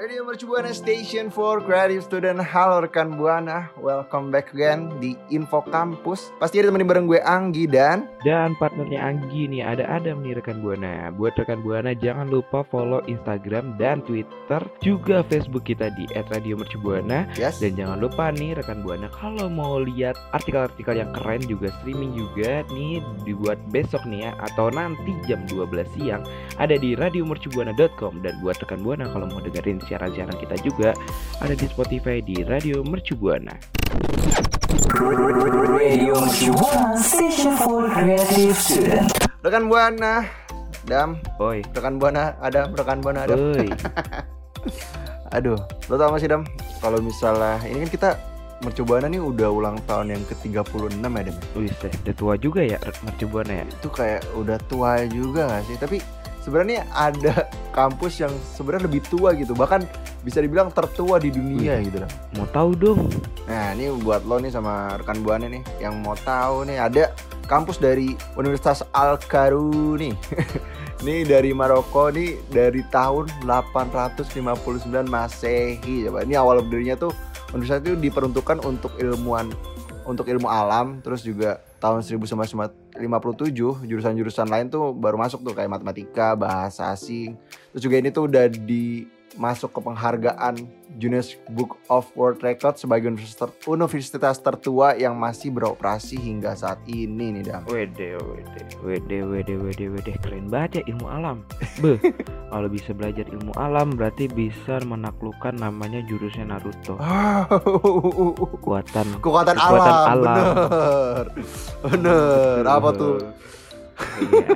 Radio Mercu Buana Station for Creative Student. Halo rekan Buana Welcome back again di Info Kampus. Pasti ada temenin bareng gue Anggi dan? Dan partnernya Anggi nih ada Adam nih rekan Buana. Buat rekan Buana jangan lupa follow Instagram dan Twitter juga Facebook kita di @radiomercubuana Yes. Dan jangan lupa nih rekan Buana kalau mau lihat artikel-artikel yang keren juga streaming juga nih dibuat besok nih ya atau nanti jam 12 siang ada di radiomercubuana.com dan buat rekan Buana kalau mau dengerin siaran-siaran kita juga ada di Spotify di Radio Mercu Buana. Radio Mercu Buana Station for Creative Student. Rekan Buana Dam Oi, Rekan Buana Adam Rekan Buana Adam oi. Aduh Lo tau gak sih Dam Kalau misalnya Ini kan kita Mercu Buana nih udah ulang tahun yang ke-36 ya Dam Wih, udah tua juga ya Mercu Buana ya. Itu kayak udah tua juga gak sih Tapi sebenarnya ada kampus yang sebenarnya lebih tua gitu Bahkan bisa dibilang tertua di dunia gitu Dam Mau tahu dong? Nah ini buat lo nih sama rekan buana nih yang mau tahu nih ada kampus dari Universitas Al Karu nih. Ini dari Maroko nih dari tahun 859 Masehi. Coba ini awal berdirinya tuh universitas itu diperuntukkan untuk ilmuwan untuk ilmu alam terus juga tahun 1957 jurusan-jurusan lain tuh baru masuk tuh kayak matematika, bahasa asing. Terus juga ini tuh udah di masuk ke penghargaan Guinness Book of World Record sebagai universitas, universitas tertua yang masih beroperasi hingga saat ini nih Dam. Wede, wede, wede, wede, wede, wede, keren banget ya ilmu alam. Beh, kalau bisa belajar ilmu alam berarti bisa menaklukkan namanya jurusnya Naruto. Kekuatan Kekuatan, Kekuatan alam, alam. bener, bener. Apa tuh? Iya.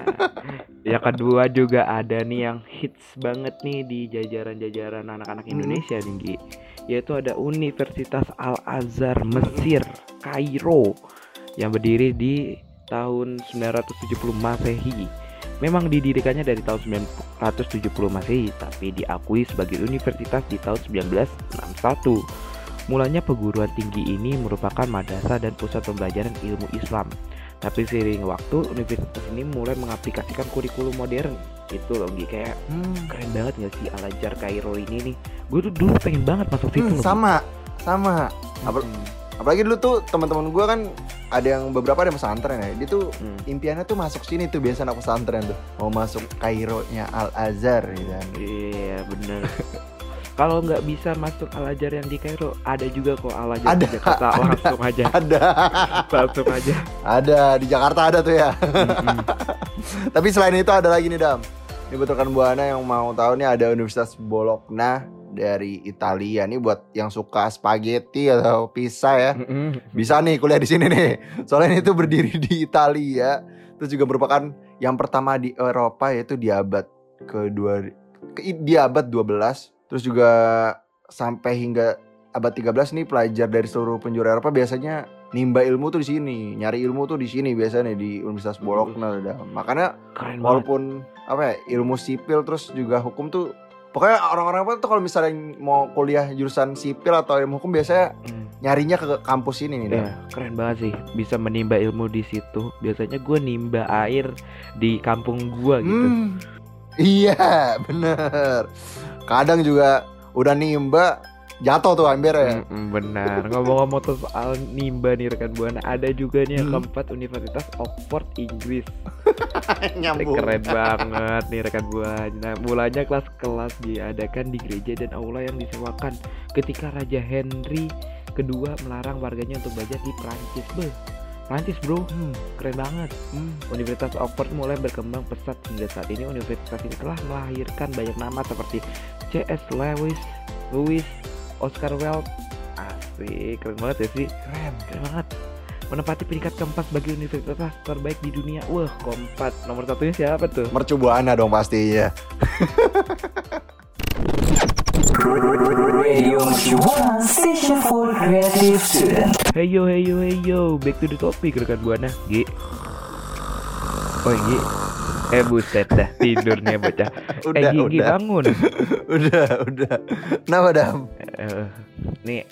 Yang kedua juga ada nih yang hits banget nih di jajaran-jajaran anak-anak Hmm. Indonesia nih Gi. Yaitu ada Universitas Al Azhar Mesir, Kairo yang berdiri di tahun 970 Masehi. Memang didirikannya dari tahun 970 Masehi, tapi diakui sebagai universitas di tahun 1961. Mulanya perguruan tinggi ini merupakan madrasah dan pusat pembelajaran ilmu Islam. Tapi seiring waktu, universitas ini mulai mengaplikasikan kurikulum modern. Itu loh, Gi. kayak Hmm, keren banget gak sih Al Azhar Kairo ini nih? Gue tuh dulu pengen banget masuk situ hmm, sama, sama. Apa- Hmm, Apalagi dulu tuh teman-teman gue kan ada yang beberapa ada yang pesantren ya. Dia tuh hmm. impiannya tuh masuk sini tuh biasa anak pesantren tuh mau masuk Kairo-nya Al Azhar gitu kan. Iya bener Kalau nggak bisa masuk Al Azhar yang di Kairo Ada juga kok Al Azhar Ada, di Jakarta ada. Langsung aja Ada, Langsung aja ada di Jakarta ada tuh ya. Tapi selain itu ada lagi nih Dam. Ini buat rekan Buana yang mau tahu nih ada Universitas Bologna dari Italia nih buat yang suka spaghetti atau pizza ya. Bisa nih kuliah di sini nih. Soalnya ini tuh berdiri di Italia. Terus juga merupakan yang pertama di Eropa yaitu di abad ke, di abad 12. Terus juga sampai hingga abad 13 nih pelajar dari seluruh penjuru Eropa biasanya nimba ilmu tuh di sini, nyari ilmu tuh di sini biasanya di Universitas Bologna udah. Makanya Keren banget walaupun apa ya ilmu sipil terus juga hukum tuh pokoknya orang-orang apa tuh kalau misalnya mau kuliah jurusan sipil atau ilmu hukum biasanya Hmm. nyarinya ke kampus ini nih. Ya, keren banget sih bisa menimba ilmu di situ. Biasanya gue nimba air di kampung gua gitu. Hmm, iya bener kadang juga udah nimba jatuh tuh ember ya Mm-mm, benar. Ngomong-ngomong tuh soal nimba nih rekan buana, ada juga nih yang Hmm. keempat Universitas Oxford Inggris. nyambung Keren banget nih rekan buana. Mulanya kelas-kelas diadakan di gereja dan aula yang disewakan ketika Raja Henry kedua melarang warganya untuk belajar di Prancis. Beh, Prancis bro, Hmm, keren banget. hmm. Universitas Oxford mulai berkembang pesat hingga saat ini universitas ini telah melahirkan banyak nama seperti C.S. Lewis, Lewis, Oscar Wilde. Asik, keren banget ya sih. keren Keren banget. Menempati peringkat keempat sebagai universitas terbaik di dunia. Wah, keempat. Nomor satunya siapa tuh? mercu buana dong pastinya Radio Station for Creative Student. Hey yo, hey yo, hey yo, back to the topic rekan buana. G. Oh G. Eh buset dah tidurnya bocah. udah, eh Gigi udah. bangun. udah, udah. Nama Dam? Uh, nih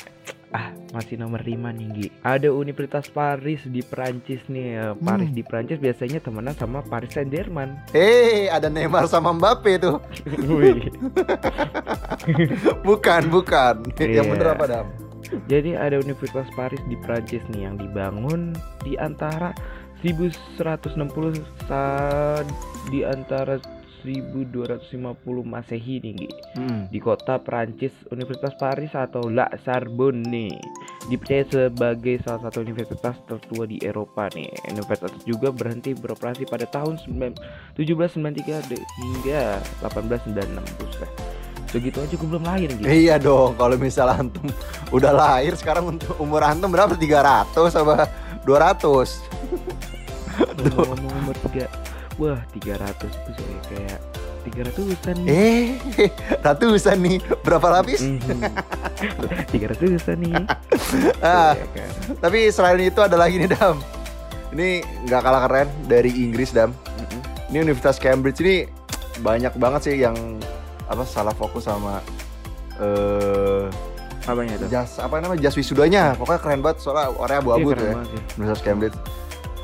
ah masih nomor 5 nih Gi. Ada Universitas Paris di Perancis nih. Eh, Paris Hmm. di Perancis biasanya temenan sama Paris Saint Germain. Hei, ada Neymar sama Mbappe tuh. Wih. Bukan, bukan. Yang Iya. bener apa Dam? Jadi ada Universitas Paris di Prancis nih yang dibangun di antara 1160 sa di antara 1250 Masehi nih Gi. Hmm. di kota Prancis Universitas Paris atau La Sorbonne dipercaya sebagai salah satu universitas tertua di Eropa nih universitas juga berhenti beroperasi pada tahun 9 1793 de- hingga 1896 buset segitu aja gue belum lahir gitu Iya dong, kalau misal antum udah lahir sekarang untuk umur antum berapa? 300 apa 200? ngomong umur tiga wah 300 tuh saya kayak 300an nih Eh, ratusan nih. Berapa lapis? Mhm. 300an nih Ah, Ya kan? tapi selain itu ada lagi nih Dam. Ini nggak kalah keren dari Inggris Dam. Mhm. Ini Universitas Cambridge ini banyak banget sih yang apa salah fokus sama eh apanya tuh jas apa namanya jas wisudanya. Pokoknya keren banget soalnya orangnya Iya, abu-abu keren tuh ya. banget sih. Universitas Cambridge.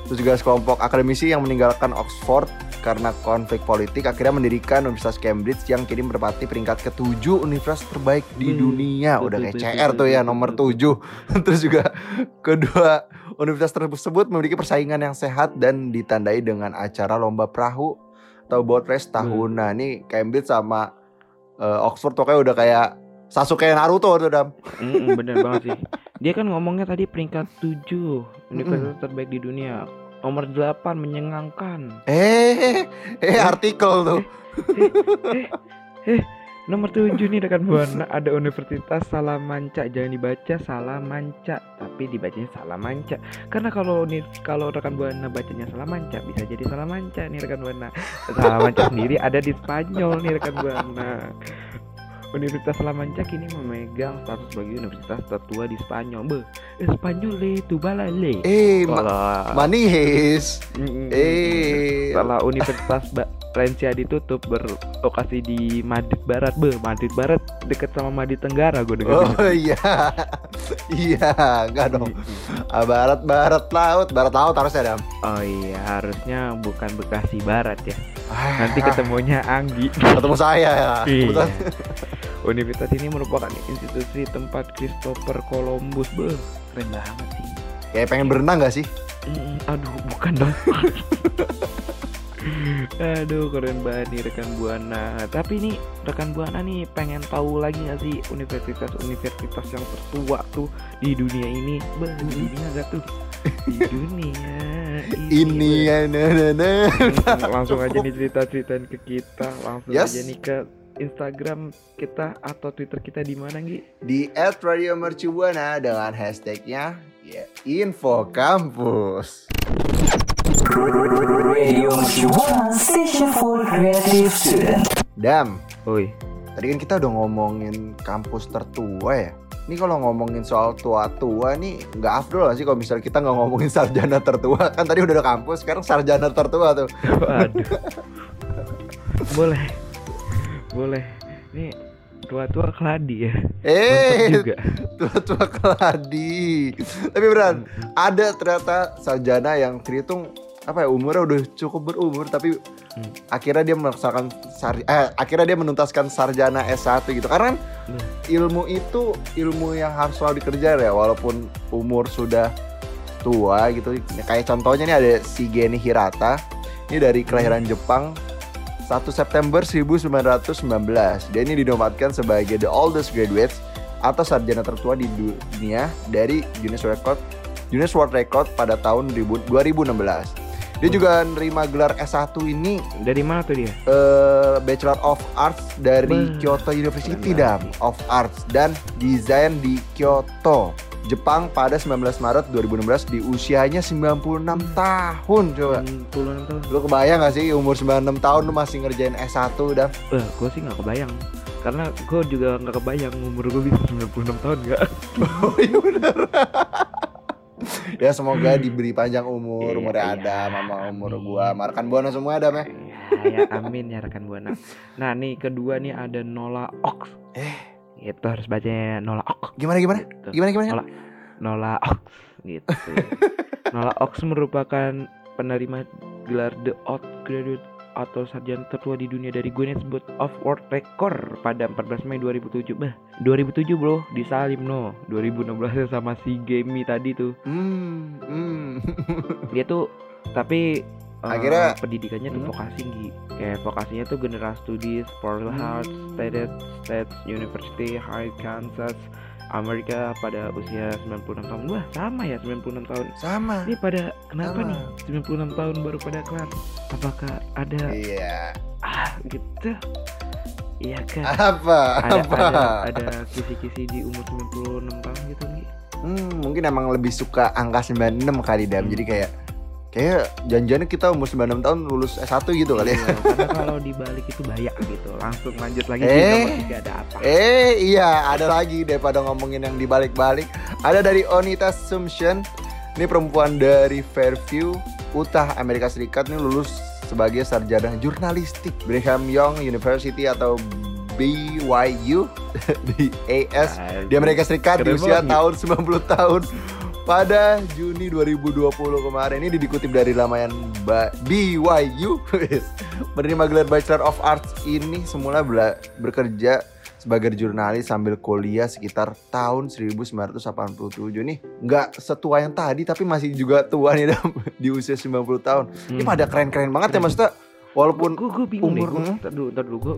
Terus juga sekelompok akademisi yang meninggalkan Oxford karena konflik politik akhirnya mendirikan Universitas Cambridge yang kini menempati peringkat ketujuh universitas terbaik di Wih, dunia. Udah kayak CR tuh ya nomor tujuh. Terus juga kedua universitas tersebut memiliki persaingan yang sehat dan ditandai dengan acara lomba perahu atau boat race tahunan. Nih Cambridge sama eh, Oxford pokoknya udah kayak Sasuke Naruto tuh Dam. Mm-mm, bener banget sih. Dia kan ngomongnya tadi peringkat 7 universitas terbaik di dunia. Nomor 8 menyenangkan. Eh, eh artikel tuh. Nomor 7 nih rekan Buana ada Universitas Salamanca. Jangan dibaca Salamanca, tapi dibacanya Salamanca. Karena kalau nih kalau rekan Buana bacanya Salamanca bisa jadi Salamanca nih rekan Buana. Salamanca sendiri ada di Spanyol nih rekan Buana. Universitas Salamanca kini memegang status sebagai universitas tertua di Spanyol. Be, Spanyol itu balale. Eh, ma- Salah. manis. Eh, Setelah Universitas ba- Valencia ditutup berlokasi di Madrid Barat, be Madrid Barat deket sama Madrid Tenggara gue dengar. Oh iya, iya, enggak dong. Ah, barat, barat laut, barat laut harusnya Dam. Oh iya, harusnya bukan Bekasi Barat ya. Ah, Nanti ketemunya Anggi. ketemu saya ya. Iya. Universitas ini merupakan institusi tempat Christopher Columbus, be keren banget sih. Kayak pengen berenang gak sih? Mm, aduh, bukan dong. Aduh, keren banget nih rekan buana. Tapi nih rekan buana nih pengen tahu lagi gak sih universitas-universitas yang tertua tuh di dunia ini? Bah, di dunia gak tuh? Di dunia Ini ya, nah, nah, nah. Langsung aja nih cerita-ceritain ke kita. Langsung Yes. aja nih ke Instagram kita atau Twitter kita di mana Gi? Di at Radio Mercubuana dengan hashtagnya ya, Info Kampus. Radio Mercubuana Station for Creative Student. Dam, Oi, tadi kan kita udah ngomongin kampus tertua ya. Ini kalau ngomongin soal tua-tua nih nggak afdol lah sih kalau misalnya kita nggak ngomongin sarjana tertua. Kan tadi udah ada kampus, sekarang sarjana tertua tuh. Waduh. boleh. Boleh. Ini tua-tua keladi ya. Eh, juga. tua-tua keladi. Tapi beneran ada ternyata sarjana yang terhitung apa ya umurnya udah cukup berumur tapi Hmm. akhirnya dia melaksanakan sar eh, akhirnya dia menuntaskan sarjana S1 gitu karena Hmm. ilmu itu ilmu yang harus selalu dikejar ya walaupun umur sudah tua gitu kayak contohnya nih ada si Geni Hirata ini dari kelahiran Jepang 1 September 1919 dia ini dinobatkan sebagai the oldest graduates atau sarjana tertua di dunia dari Guinness Record Guinness World Record pada tahun 2016 dia juga nerima gelar S1 ini. Dari mana tuh dia? eh, Bachelor of Arts dari Kyoto University Dam. Of Arts dan Desain di Kyoto Jepang pada 19 Maret 2016 di usianya 96 tahun coba. 96 tahun. Lu kebayang gak sih umur 96 tahun lu masih ngerjain S1 dan Eh, gue sih nggak kebayang. Karena gue juga nggak kebayang umur gue bisa 96 tahun nggak. Oh iya bener. ya semoga diberi panjang umur, Iya, umurnya iya. Adam sama umur gua, Markan Buana semua Adam ya. ya, ya, amin ya rekan buana. Nah nih kedua nih ada Nola Ox. Eh. Itu harus bacanya Nola Ox. Gimana gimana? Gitu. Gimana gimana? Nola Nola Ox gitu. Nola Ox merupakan penerima gelar The Out Graduate atau sarjana tertua di dunia dari Guinness Book of World Record pada 14 Mei 2007. Bah, 2007 bro, disalim no. 2016 sama si Gamey tadi tuh. Hmm, hmm. Dia tuh tapi eh, Akhirnya- pendidikannya tuh Hmm. vokasi Gi. Kayak vokasinya tuh General Studies, Pearl Heart, Hmm. State State University, High Kansas, Amerika pada usia 96 tahun. Wah, sama ya 96 tahun. Sama. Ini pada kenapa Sama. nih 96 tahun baru pada kelar? Apakah ada Iya. ah gitu? Iya kan? Apa? Ada Apa? ada ada kisi-kisi di umur 96 tahun gitu nih. Hmm, mungkin emang lebih suka angka 96 kali Dam. Hmm. Jadi kayak kayak janjiannya kita umur 96 tahun lulus S1 gitu kali ya. Iya, karena kalau dibalik itu banyak gitu. Langsung lanjut lagi Eh. di nomor ada apa? Eh iya ada lagi daripada ngomongin yang dibalik-balik Ada dari Onita Sumption Ini perempuan dari Fairview Utah Amerika Serikat Ini lulus sebagai sarjana jurnalistik Brigham Young University atau BYU di AS di Amerika Serikat di usia banget. tahun 90 tahun pada Juni 2020 kemarin. Ini dikutip dari laman Ba- BYU menerima gelar Bachelor of Arts ini semula bela- bekerja sebagai jurnalis sambil kuliah sekitar tahun 1987 nih nggak setua yang tadi tapi masih juga tua nih Dam, di usia 90 tahun. Ini Hmm. pada keren-keren banget ya maksudnya walaupun gue gue bingung umur- nih. Gue dulu, ntar dulu gue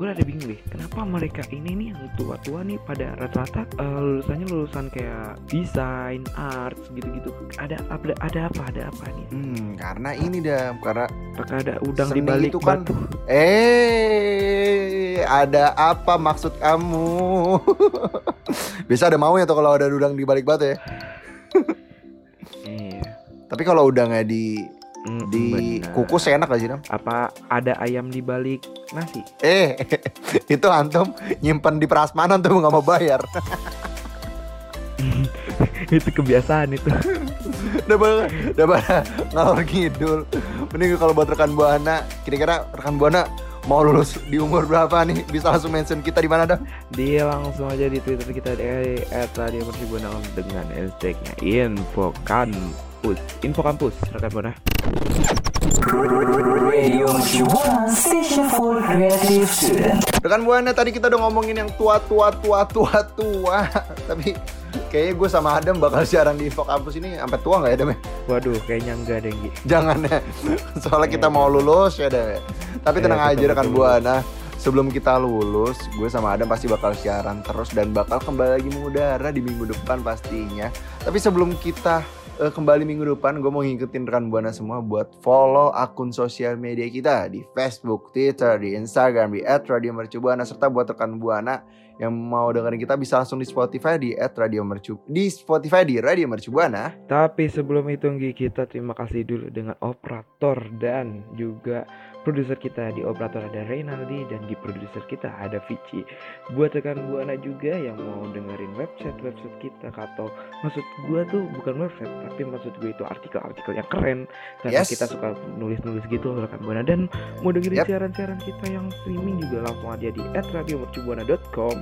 gue ada bingung deh. Kenapa mereka ini nih yang tua-tua nih pada rata-rata eh, lulusannya lulusan kayak desain, arts gitu-gitu. Ada ada ada apa? Ada apa nih? hmm, karena ini Dam karena Apakah ada udang di balik itu kan- batu? Eh, ada apa maksud kamu? Bisa ada maunya tuh kalau ada udang di balik batu ya. Iya. Tapi kalau udangnya di Mm, di benar. kukus enak sih, Dam? Apa ada ayam di balik nasi? Eh, itu antum nyimpen di prasmanan tuh nggak mau bayar. itu kebiasaan itu. udah pada, udah pada ngalor ngidul. Mending kalau buat rekan buana, kira-kira rekan buana mau lulus di umur berapa nih? Bisa langsung mention kita di mana, Dam? Dia langsung aja di Twitter kita di @radiomercubuana dengan hashtagnya info kampus. Info kampus, rekan buana. Radio Mercubuana Station for Creative Student. Rekan buana tadi kita udah ngomongin yang tua tua tua tua tua, tapi kayaknya gue sama Adam bakal siaran di info kampus ini sampai tua nggak ya Adam? Waduh, kayaknya enggak deh, Gi. Jangan ya, soalnya kita mau lulus ya Adam. ya. Tapi Ya, tenang aja rekan buana, sebelum kita lulus, gue sama Adam pasti bakal siaran terus dan bakal kembali lagi mengudara di minggu depan pastinya. Tapi sebelum kita eh, kembali minggu depan, gue mau ngikutin rekan buana semua buat follow akun sosial media kita di Facebook, Twitter, di Instagram, di @radiomercubuana serta buat rekan buana yang mau dengerin kita bisa langsung di Spotify di @radiomercu di Spotify di Radio Mercubuana. Tapi sebelum itu Nggi, kita terima kasih dulu dengan operator dan juga produser kita di operator ada Reynaldi dan di produser kita ada Vici. Buat rekan buana juga yang mau dengerin website website kita atau maksud gua tuh bukan website tapi maksud gue itu artikel-artikel yang keren karena Yes. kita suka nulis-nulis gitu rekan buana dan mau dengerin siaran-siaran kita yang streaming juga langsung aja di @radiomercubuana.com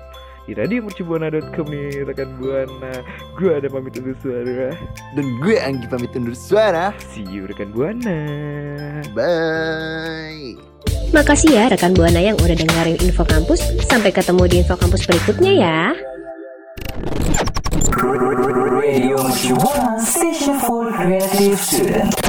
di radiomercubuana.com nih rekan buana. Gua ada pamit undur suara. Dan gue Anggi pamit undur suara. See you rekan buana. Bye. Makasih ya rekan Buana yang udah dengerin Info Kampus. Sampai ketemu di Info Kampus berikutnya ya. Radio Mercubuana Station for Creative Student.